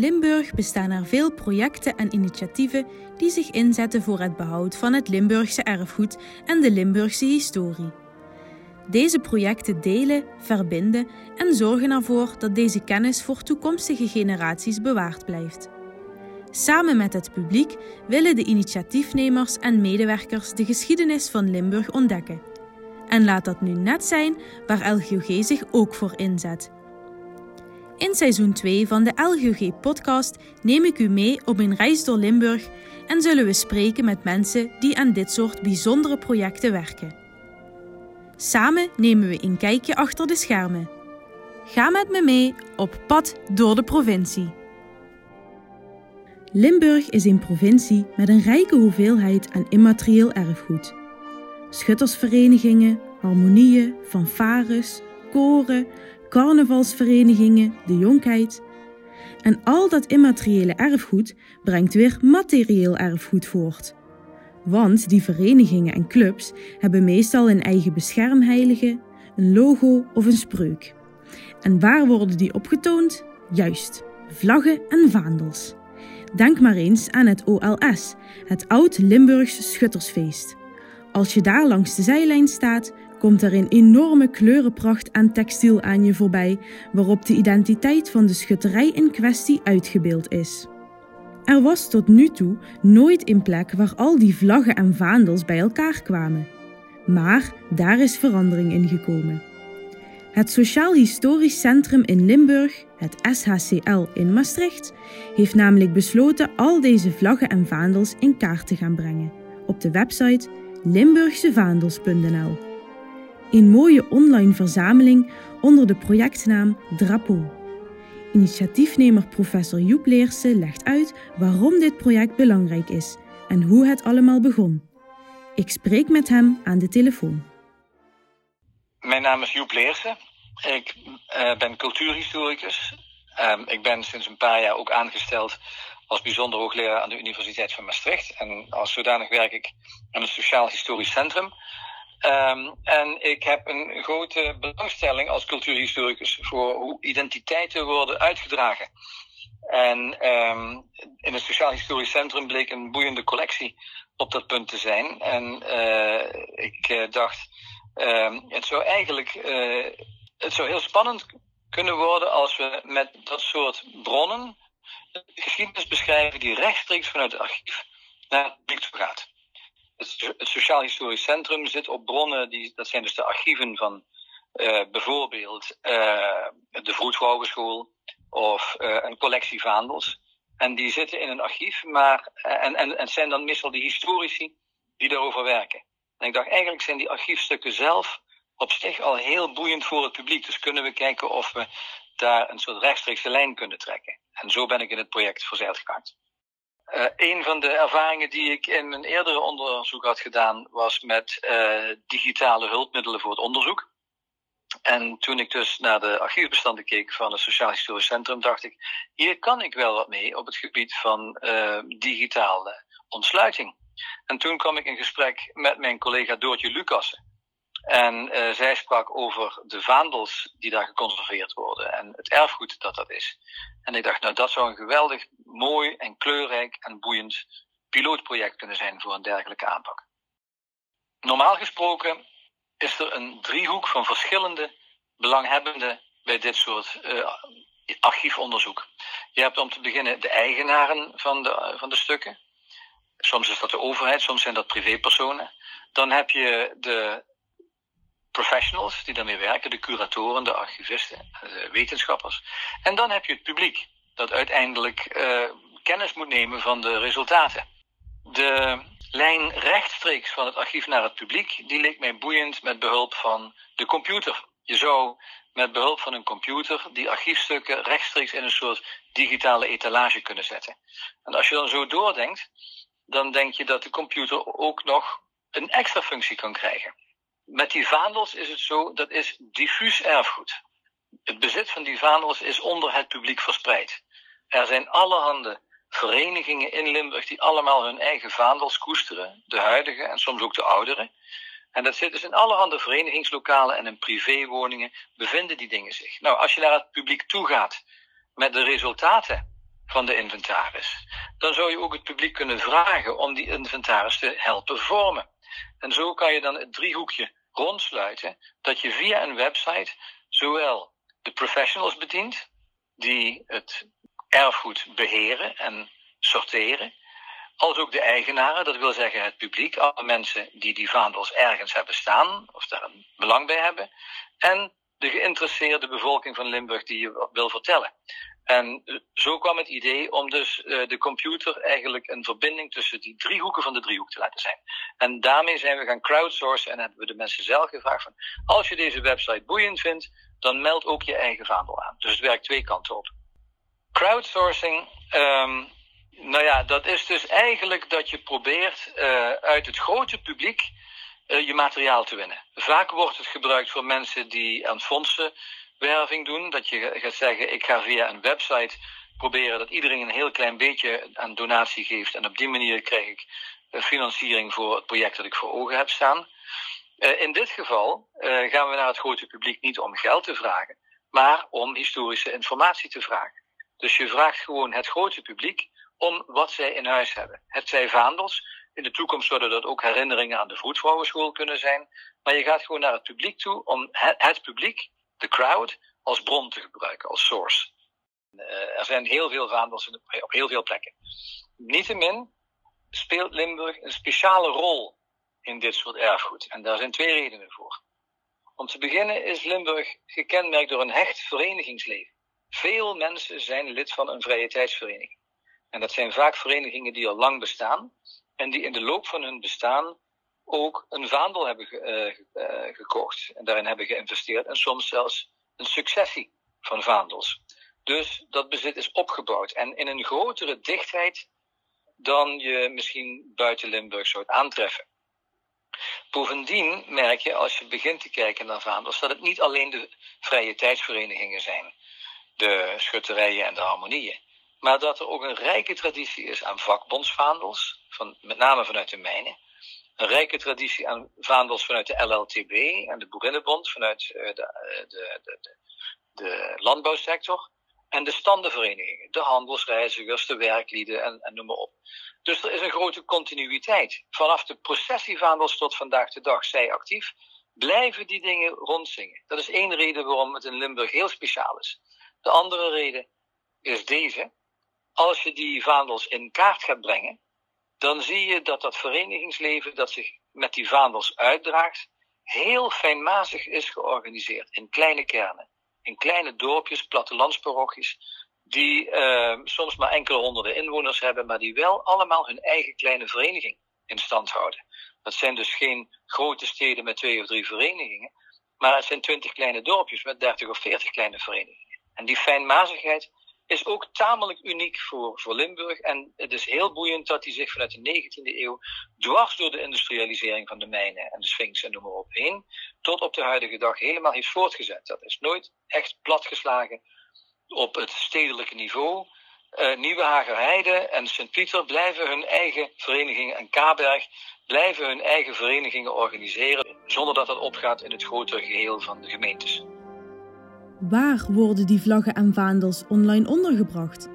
Limburg bestaan er veel projecten en initiatieven die zich inzetten voor het behoud van het Limburgse erfgoed en de Limburgse historie. Deze projecten delen, verbinden en zorgen ervoor dat deze kennis voor toekomstige generaties bewaard blijft. Samen met het publiek willen de initiatiefnemers en medewerkers de geschiedenis van Limburg ontdekken. En laat dat nu net zijn waar LGOG zich ook voor inzet. In seizoen 2 van de LGOG-podcast neem ik u mee op een reis door Limburg en zullen we spreken met mensen die aan dit soort bijzondere projecten werken. Samen nemen we een kijkje achter de schermen. Ga met me mee op pad door de provincie. Limburg is een provincie met een rijke hoeveelheid aan immaterieel erfgoed. Schuttersverenigingen, harmonieën, fanfares, koren, carnavalsverenigingen, de jonkheid. En al dat immateriële erfgoed brengt weer materieel erfgoed voort. Want die verenigingen en clubs hebben meestal een eigen beschermheilige, een logo of een spreuk. En waar worden die opgetoond? Juist, vlaggen en vaandels. Denk maar eens aan het OLS, het Oud-Limburgs Schuttersfeest. Als je daar langs de zijlijn staat, komt er een enorme kleurenpracht aan textiel aan je voorbij, waarop de identiteit van de schutterij in kwestie uitgebeeld is. Er was tot nu toe nooit een plek waar al die vlaggen en vaandels bij elkaar kwamen. Maar daar is verandering in gekomen. Het Sociaal Historisch Centrum in Limburg, het SHCL in Maastricht, heeft namelijk besloten al deze vlaggen en vaandels in kaart te gaan brengen op de website limburgsevaandels.nl. Een mooie online verzameling onder de projectnaam Drapeau. Initiatiefnemer professor Joep Leerse legt uit waarom dit project belangrijk is en hoe het allemaal begon. Ik spreek met hem aan de telefoon. Mijn naam is Joep Leerse. Ik uh, ben cultuurhistoricus. Um, ik ben sinds een paar jaar ook aangesteld als bijzonder hoogleraar aan de Universiteit van Maastricht. En als zodanig werk ik aan het Sociaal Historisch Centrum. Um, en ik heb een grote belangstelling als cultuurhistoricus voor hoe identiteiten worden uitgedragen. En um, in het Sociaal Historisch Centrum bleek een boeiende collectie op dat punt te zijn. En uh, ik uh, dacht, um, het zou eigenlijk uh, het zou heel spannend kunnen worden als we met dat soort bronnen de geschiedenis beschrijven die rechtstreeks vanuit het archief naar het publiek toe gaat. Het, Sociaal Historisch Centrum zit op bronnen, die, dat zijn dus de archieven van uh, bijvoorbeeld uh, de Vroedvrouwenschool of uh, een collectie vaandels. En die zitten in een archief, maar, en, en, en zijn dan meestal de historici die daarover werken. En ik dacht, eigenlijk zijn die archiefstukken zelf op zich al heel boeiend voor het publiek. Dus kunnen we kijken of we daar een soort rechtstreekse lijn kunnen trekken. En zo ben ik in het project verzeild geraakt. Uh, een van de ervaringen die ik in mijn eerdere onderzoek had gedaan, was met uh, digitale hulpmiddelen voor het onderzoek. En toen ik dus naar de archiefbestanden keek van het Sociaal Historisch Centrum, dacht ik, hier kan ik wel wat mee op het gebied van uh, digitale ontsluiting. En toen kwam ik in gesprek met mijn collega Doortje Lucassen. En uh, zij sprak over de vaandels die daar geconserveerd worden en het erfgoed dat dat is. En ik dacht, nou dat zou een geweldig mooi en kleurrijk en boeiend pilootproject kunnen zijn voor een dergelijke aanpak. Normaal gesproken is er een driehoek van verschillende belanghebbenden bij dit soort uh, archiefonderzoek. Je hebt om te beginnen de eigenaren van de, van de stukken. Soms is dat de overheid, soms zijn dat privépersonen. Dan heb je de professionals die daarmee werken, de curatoren, de archivisten, de wetenschappers. En dan heb je het publiek, dat uiteindelijk uh, kennis moet nemen van de resultaten. De lijn rechtstreeks van het archief naar het publiek, die leek mij boeiend met behulp van de computer. Je zou met behulp van een computer die archiefstukken rechtstreeks in een soort digitale etalage kunnen zetten. En als je dan zo doordenkt, dan denk je dat de computer ook nog een extra functie kan krijgen. Met die vaandels is het zo, dat is diffuus erfgoed. Het bezit van die vaandels is onder het publiek verspreid. Er zijn allerhande verenigingen in Limburg die allemaal hun eigen vaandels koesteren. De huidige en soms ook de oudere. En dat zit dus in allerhande verenigingslokalen en in privéwoningen bevinden die dingen zich. Nou, als je naar het publiek toe gaat met de resultaten van de inventaris. Dan zou je ook het publiek kunnen vragen om die inventaris te helpen vormen. En zo kan je dan het driehoekje rondsluiten dat je via een website zowel de professionals bedient, die het erfgoed beheren en sorteren, als ook de eigenaren, dat wil zeggen het publiek, alle mensen die die vaandels ergens hebben staan of daar een belang bij hebben, en de geïnteresseerde bevolking van Limburg die je wil vertellen. En zo kwam het idee om dus uh, de computer eigenlijk een verbinding tussen die drie hoeken van de driehoek te laten zijn. En daarmee zijn we gaan crowdsourcen en hebben we de mensen zelf gevraagd van, als je deze website boeiend vindt, dan meld ook je eigen vaandel aan. Dus het werkt twee kanten op. Crowdsourcing, um, nou ja, dat is dus eigenlijk dat je probeert uh, uit het grote publiek uh, je materiaal te winnen. Vaak wordt het gebruikt voor mensen die aan fondsenwerving doen. Dat je gaat zeggen, ik ga via een website proberen dat iedereen een heel klein beetje aan donatie geeft. En op die manier krijg ik uh, financiering voor het project dat ik voor ogen heb staan. Uh, in dit geval gaan we naar het grote publiek niet om geld te vragen, maar om historische informatie te vragen. Dus je vraagt gewoon het grote publiek om wat zij in huis hebben. Het zij vaandels. In de toekomst zouden dat ook herinneringen aan de vroedvrouwenschool kunnen zijn. Maar je gaat gewoon naar het publiek toe om het, publiek, de crowd, als bron te gebruiken, als source. Uh, er zijn heel veel vaandels op heel veel plekken. Niettemin speelt Limburg een speciale rol in dit soort erfgoed. En daar zijn twee redenen voor. Om te beginnen is Limburg gekenmerkt door een hecht verenigingsleven. Veel mensen zijn lid van een vrije tijdsvereniging. En dat zijn vaak verenigingen die al lang bestaan en die in de loop van hun bestaan ook een vaandel hebben ge, uh, uh, gekocht en daarin hebben geïnvesteerd en soms zelfs een successie van vaandels. Dus dat bezit is opgebouwd en in een grotere dichtheid dan je misschien buiten Limburg zou aantreffen. Bovendien merk je als je begint te kijken naar vaandels dat het niet alleen de vrije tijdsverenigingen zijn, de schutterijen en de harmonieën. Maar dat er ook een rijke traditie is aan vakbondsvaandels, van, met name vanuit de mijnen. Een rijke traditie aan vaandels vanuit de LLTB en de Boerinnenbond, vanuit uh, de, de, de, de, landbouwsector. En de standenverenigingen, de handelsreizigers, de werklieden en, en noem maar op. Dus er is een grote continuïteit. Vanaf de processievaandels tot vandaag de dag, zij actief, blijven die dingen rondzingen. Dat is één reden waarom het in Limburg heel speciaal is. De andere reden is deze als je die vaandels in kaart gaat brengen, dan zie je dat dat verenigingsleven dat zich met die vaandels uitdraagt, heel fijnmazig is georganiseerd in kleine kernen, in kleine dorpjes, plattelandsparochies, die uh, soms maar enkele honderden inwoners hebben, maar die wel allemaal hun eigen kleine vereniging in stand houden. Dat zijn dus geen grote steden met twee of drie verenigingen, maar het zijn twintig kleine dorpjes met dertig of veertig kleine verenigingen. En die fijnmazigheid is ook tamelijk uniek voor, voor Limburg. En het is heel boeiend dat hij zich vanuit de 19e eeuw, dwars door de industrialisering van de mijnen en de Sphinx en noem maar op heen, tot op de huidige dag helemaal heeft voortgezet. Dat is nooit echt platgeslagen op het stedelijke niveau. Uh, Nieuwe en Sint-Pieter blijven hun eigen verenigingen en Kaberg blijven hun eigen verenigingen organiseren, zonder dat dat opgaat in het grotere geheel van de gemeentes. Waar worden die vlaggen en vaandels online ondergebracht?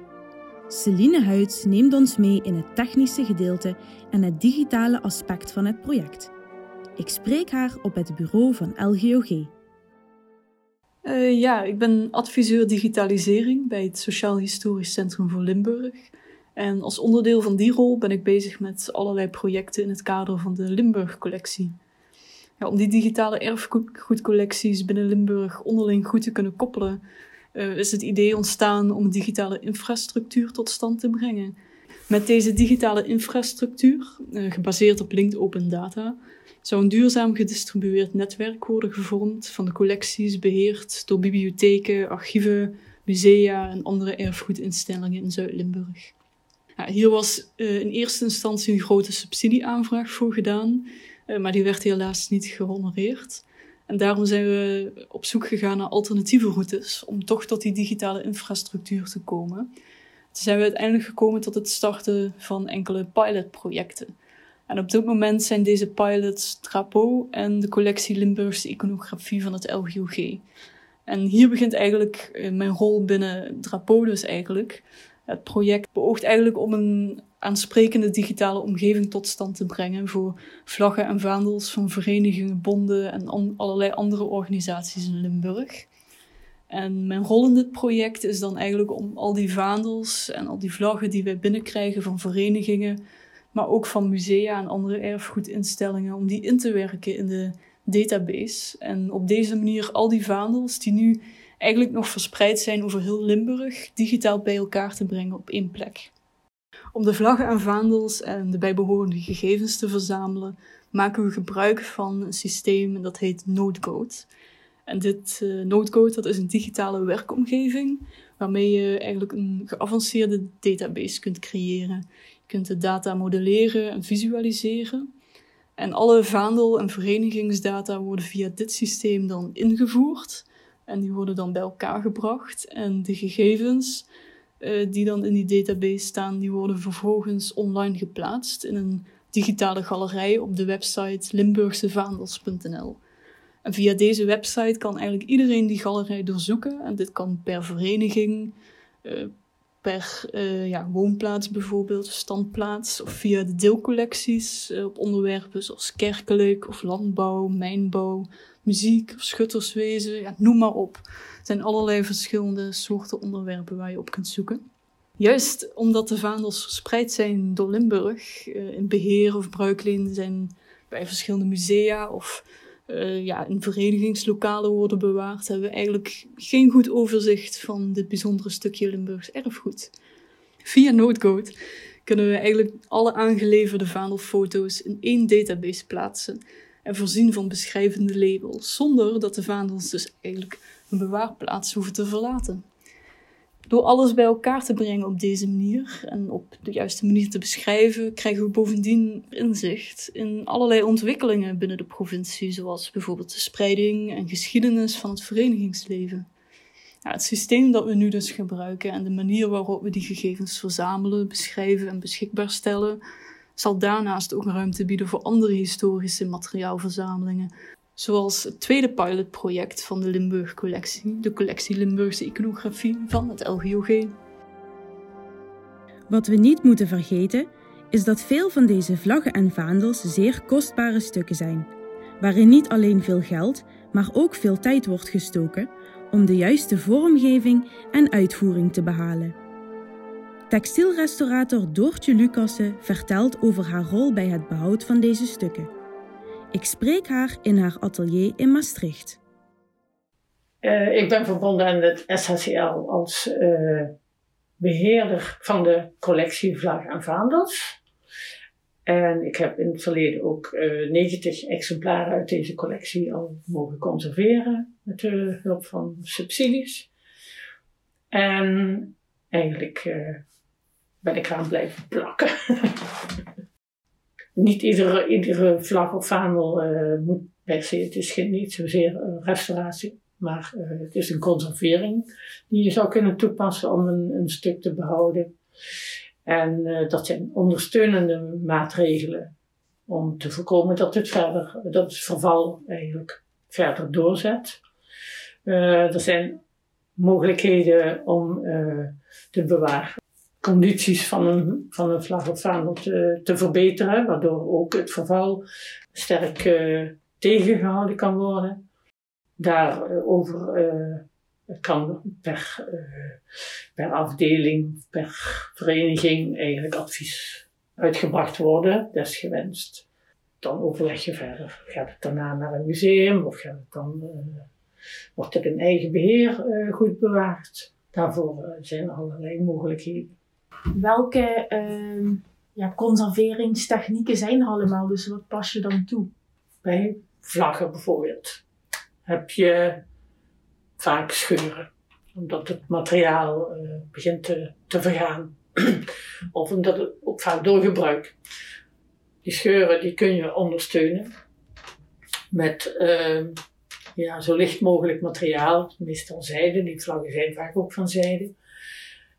Celine Huids neemt ons mee in het technische gedeelte en het digitale aspect van het project. Ik spreek haar op het bureau van LGOG. Uh, ja, ik ben adviseur digitalisering bij het Sociaal Historisch Centrum voor Limburg. En als onderdeel van die rol ben ik bezig met allerlei projecten in het kader van de Limburg-collectie. Ja, om die digitale erfgoedcollecties binnen Limburg onderling goed te kunnen koppelen, uh, is het idee ontstaan om digitale infrastructuur tot stand te brengen. Met deze digitale infrastructuur, uh, gebaseerd op linked open data, zou een duurzaam gedistribueerd netwerk worden gevormd van de collecties beheerd door bibliotheken, archieven, musea en andere erfgoedinstellingen in Zuid-Limburg. Ja, hier was uh, in eerste instantie een grote subsidieaanvraag voor gedaan, maar die werd helaas niet gehonoreerd. En daarom zijn we op zoek gegaan naar alternatieve routes om toch tot die digitale infrastructuur te komen. Toen zijn we uiteindelijk gekomen tot het starten van enkele pilotprojecten. En op dit moment zijn deze pilots Trapo en de collectie Limburgse iconografie van het LGOG. En hier begint eigenlijk eh, mijn rol binnen Drapo dus eigenlijk. Het project beoogt eigenlijk om een aansprekende digitale omgeving tot stand te brengen voor vlaggen en vaandels van verenigingen, bonden en allerlei andere organisaties in Limburg. En mijn rol in dit project is dan eigenlijk om al die vaandels en al die vlaggen die wij binnenkrijgen van verenigingen, maar ook van musea en andere erfgoedinstellingen, om die in te werken in de database. En op deze manier al die vaandels die nu eigenlijk nog verspreid zijn over heel Limburg, digitaal bij elkaar te brengen op één plek. Om de vlaggen en vaandels en de bijbehorende gegevens te verzamelen, maken we gebruik van een systeem dat heet NodeCode. En dit uh, dat is een digitale werkomgeving waarmee je eigenlijk een geavanceerde database kunt creëren. Je kunt de data modelleren en visualiseren. En alle vaandel- en verenigingsdata worden via dit systeem dan ingevoerd. En die worden dan bij elkaar gebracht. En de gegevens uh, die dan in die database staan, die worden vervolgens online geplaatst in een digitale galerij op de website limburgsevaandels.nl. En via deze website kan eigenlijk iedereen die galerij doorzoeken. En dit kan per vereniging, uh, per uh, ja, woonplaats bijvoorbeeld, standplaats, of via de deelcollecties uh, op onderwerpen zoals kerkelijk of landbouw, mijnbouw, muziek of schutterswezen, ja, noem maar op. Er zijn allerlei verschillende soorten onderwerpen waar je op kunt zoeken. Juist omdat de vaandels verspreid zijn door Limburg, in beheer of bruikleen zijn bij verschillende musea of uh, ja, in verenigingslokalen worden bewaard, hebben we eigenlijk geen goed overzicht van dit bijzondere stukje Limburgs erfgoed. Via Notecode kunnen we eigenlijk alle aangeleverde vaandelfoto's in één database plaatsen en voorzien van beschrijvende labels, zonder dat de vaandels dus eigenlijk een bewaarplaats hoeven te verlaten. Door alles bij elkaar te brengen op deze manier en op de juiste manier te beschrijven, krijgen we bovendien inzicht in allerlei ontwikkelingen binnen de provincie, zoals bijvoorbeeld de spreiding en geschiedenis van het verenigingsleven. Ja, het systeem dat we nu dus gebruiken en de manier waarop we die gegevens verzamelen, beschrijven en beschikbaar stellen, zal daarnaast ook ruimte bieden voor andere historische materiaalverzamelingen, Zoals het tweede pilotproject van de Limburg Collectie, de collectie Limburgse iconografie van het LGOG. Wat we niet moeten vergeten, is dat veel van deze vlaggen en vaandels zeer kostbare stukken zijn, waarin niet alleen veel geld, maar ook veel tijd wordt gestoken om de juiste vormgeving en uitvoering te behalen. Textielrestaurator Doortje Lucassen vertelt over haar rol bij het behoud van deze stukken. Ik spreek haar in haar atelier in Maastricht. Uh, ik ben verbonden aan het SHCL als uh, beheerder van de collectie Vlag en Vaandels. En ik heb in het verleden ook uh, eh, 90 exemplaren uit deze collectie al mogen conserveren met de hulp van subsidies. En eigenlijk ben ik eraan blijven plakken. niet iedere, iedere vlag of vaandel uh, moet per se, het is geen, niet zozeer een restauratie, maar uh, het is een conservering die je zou kunnen toepassen om een, een stuk te behouden. En uh, dat zijn ondersteunende maatregelen om te voorkomen dat het verder, dat het verval eigenlijk verder doorzet. er zijn mogelijkheden om te bewaren condities van een, van een vlag of vaandel te, te verbeteren, waardoor ook het verval sterk uh, tegengehouden kan worden. Daarover uh, kan per, uh, per afdeling, per vereniging eigenlijk advies uitgebracht worden, desgewenst. Dan overleg je verder. Gaat het daarna naar een museum of dan, wordt het in eigen beheer goed bewaard? Daarvoor zijn allerlei mogelijkheden welke uh, ja, conserveringstechnieken zijn allemaal? Dus wat pas je dan toe? Bij vlaggen bijvoorbeeld heb je vaak scheuren. Omdat het materiaal uh, begint te, te vergaan. of omdat het ook vaak doorgebruik. Die scheuren die kun je ondersteunen met uh, ja, zo licht mogelijk materiaal, meestal zijde. Die vlaggen zijn vaak ook van zijde.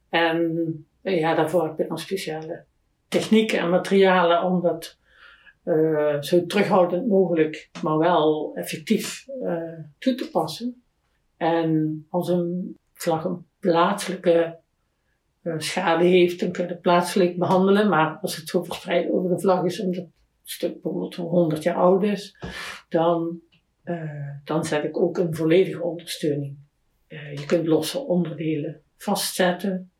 En ja, daarvoor heb je dan speciale technieken en materialen om dat uh, zo terughoudend mogelijk, maar wel effectief uh, toe te passen. En als een vlag een plaatselijke schade heeft, dan kun je het plaatselijk behandelen. Maar als het zo verspreid over de vlag is, omdat het stuk bijvoorbeeld 100 jaar oud is, dan, dan zet ik ook een volledige ondersteuning. je kunt losse onderdelen vastzetten.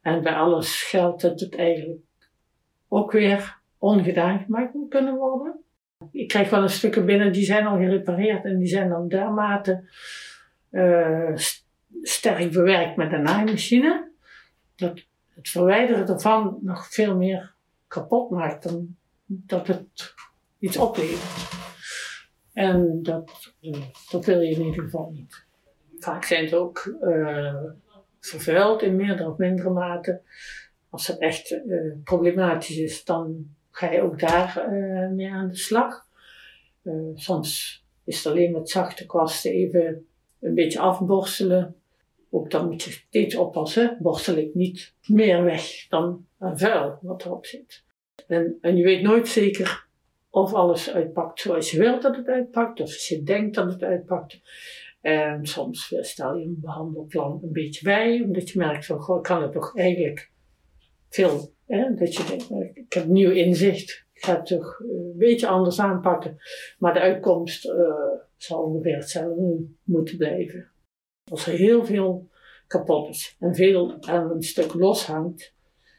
En bij alles geldt dat het eigenlijk ook weer ongedaan gemaakt moet kunnen worden. Ik krijg wel een stukken binnen die zijn al gerepareerd en die zijn dan dermate uh, sterk bewerkt met een naaimachine. Dat het verwijderen ervan nog veel meer kapot maakt dan dat het iets oplevert. En dat, uh, dat wil je in ieder geval niet. Vaak zijn het ook uh, vervuild in meerdere of mindere mate. Als het echt uh, problematisch is, dan ga je ook daar uh, mee aan de slag. Uh, soms is het alleen met zachte kwasten even een beetje afborstelen. Ook dan moet je steeds oppassen. Borstel ik niet meer weg dan een vuil wat erop zit. En, en je weet nooit zeker of alles uitpakt zoals je wilt dat het uitpakt, of als je denkt dat het uitpakt. En soms stel je een behandelplan een beetje bij, omdat je merkt van, goh, kan het toch eigenlijk veel, hè? dat je nou, ik heb nieuw inzicht, ik ga het toch een beetje anders aanpakken. Maar de uitkomst uh, zal ongeveer hetzelfde moeten blijven. Als er heel veel kapot is en veel aan een stuk loshangt,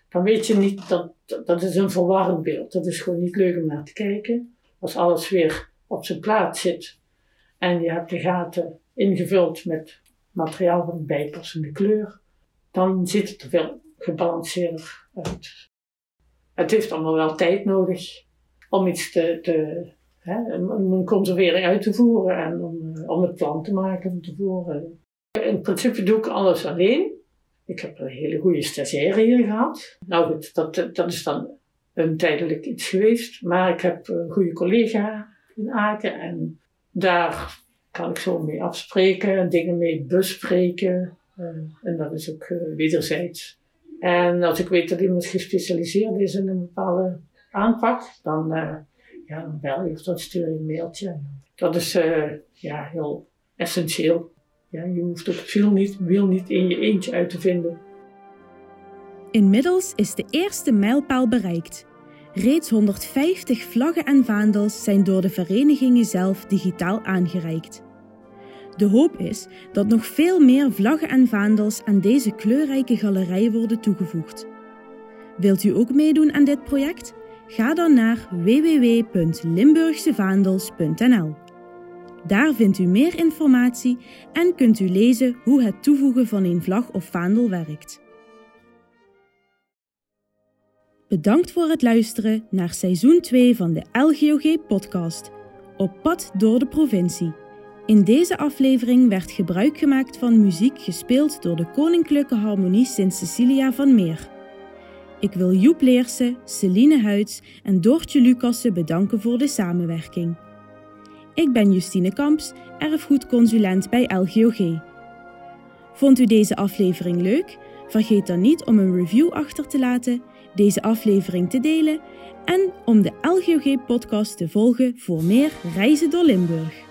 dan weet je niet dat dat is een verwarrend beeld. Dat is gewoon niet leuk om naar te kijken. Als alles weer op zijn plaats zit en je hebt de gaten ingevuld met materiaal van bijpassende kleur, dan ziet het er veel gebalanceerder uit. Het heeft allemaal wel tijd nodig om iets te, hè, om een conservering uit te voeren en om, eh, het plan te maken tevoren. In principe doe ik alles alleen. Ik heb een hele goede stagiaire hier gehad. Nou goed, dat, dat is dan een tijdelijk iets geweest. Maar ik heb een goede collega in Aken en daar kan ik zo mee afspreken en dingen mee bespreken. Uh, en dat is ook uh, wederzijds. En als ik weet dat iemand gespecialiseerd is in een bepaalde aanpak, dan, uh, ja, bel je of dan stuur je een mailtje. Dat is ja, heel essentieel. Ja, je hoeft ook veel niet, wil niet in je eentje uit te vinden. Inmiddels is de eerste mijlpaal bereikt. Reeds 150 vlaggen en vaandels zijn door de verenigingen zelf digitaal aangereikt. De hoop is dat nog veel meer vlaggen en vaandels aan deze kleurrijke galerij worden toegevoegd. Wilt u ook meedoen aan dit project? Ga dan naar www.limburgsevaandels.nl. Daar vindt u meer informatie en kunt u lezen hoe het toevoegen van een vlag of vaandel werkt. Bedankt voor het luisteren naar seizoen 2 van de LGOG-podcast Op pad door de provincie. In deze aflevering werd gebruik gemaakt van muziek gespeeld door de Koninklijke Harmonie Sint Cecilia van Meer. Ik wil Joep Leersen, Celine Huids en Doortje Lucassen bedanken voor de samenwerking. Ik ben Justine Kamps, erfgoedconsulent bij LGOG. Vond u deze aflevering leuk? Vergeet dan niet om een review achter te laten, deze aflevering te delen en om de LGOG-podcast te volgen voor meer reizen door Limburg.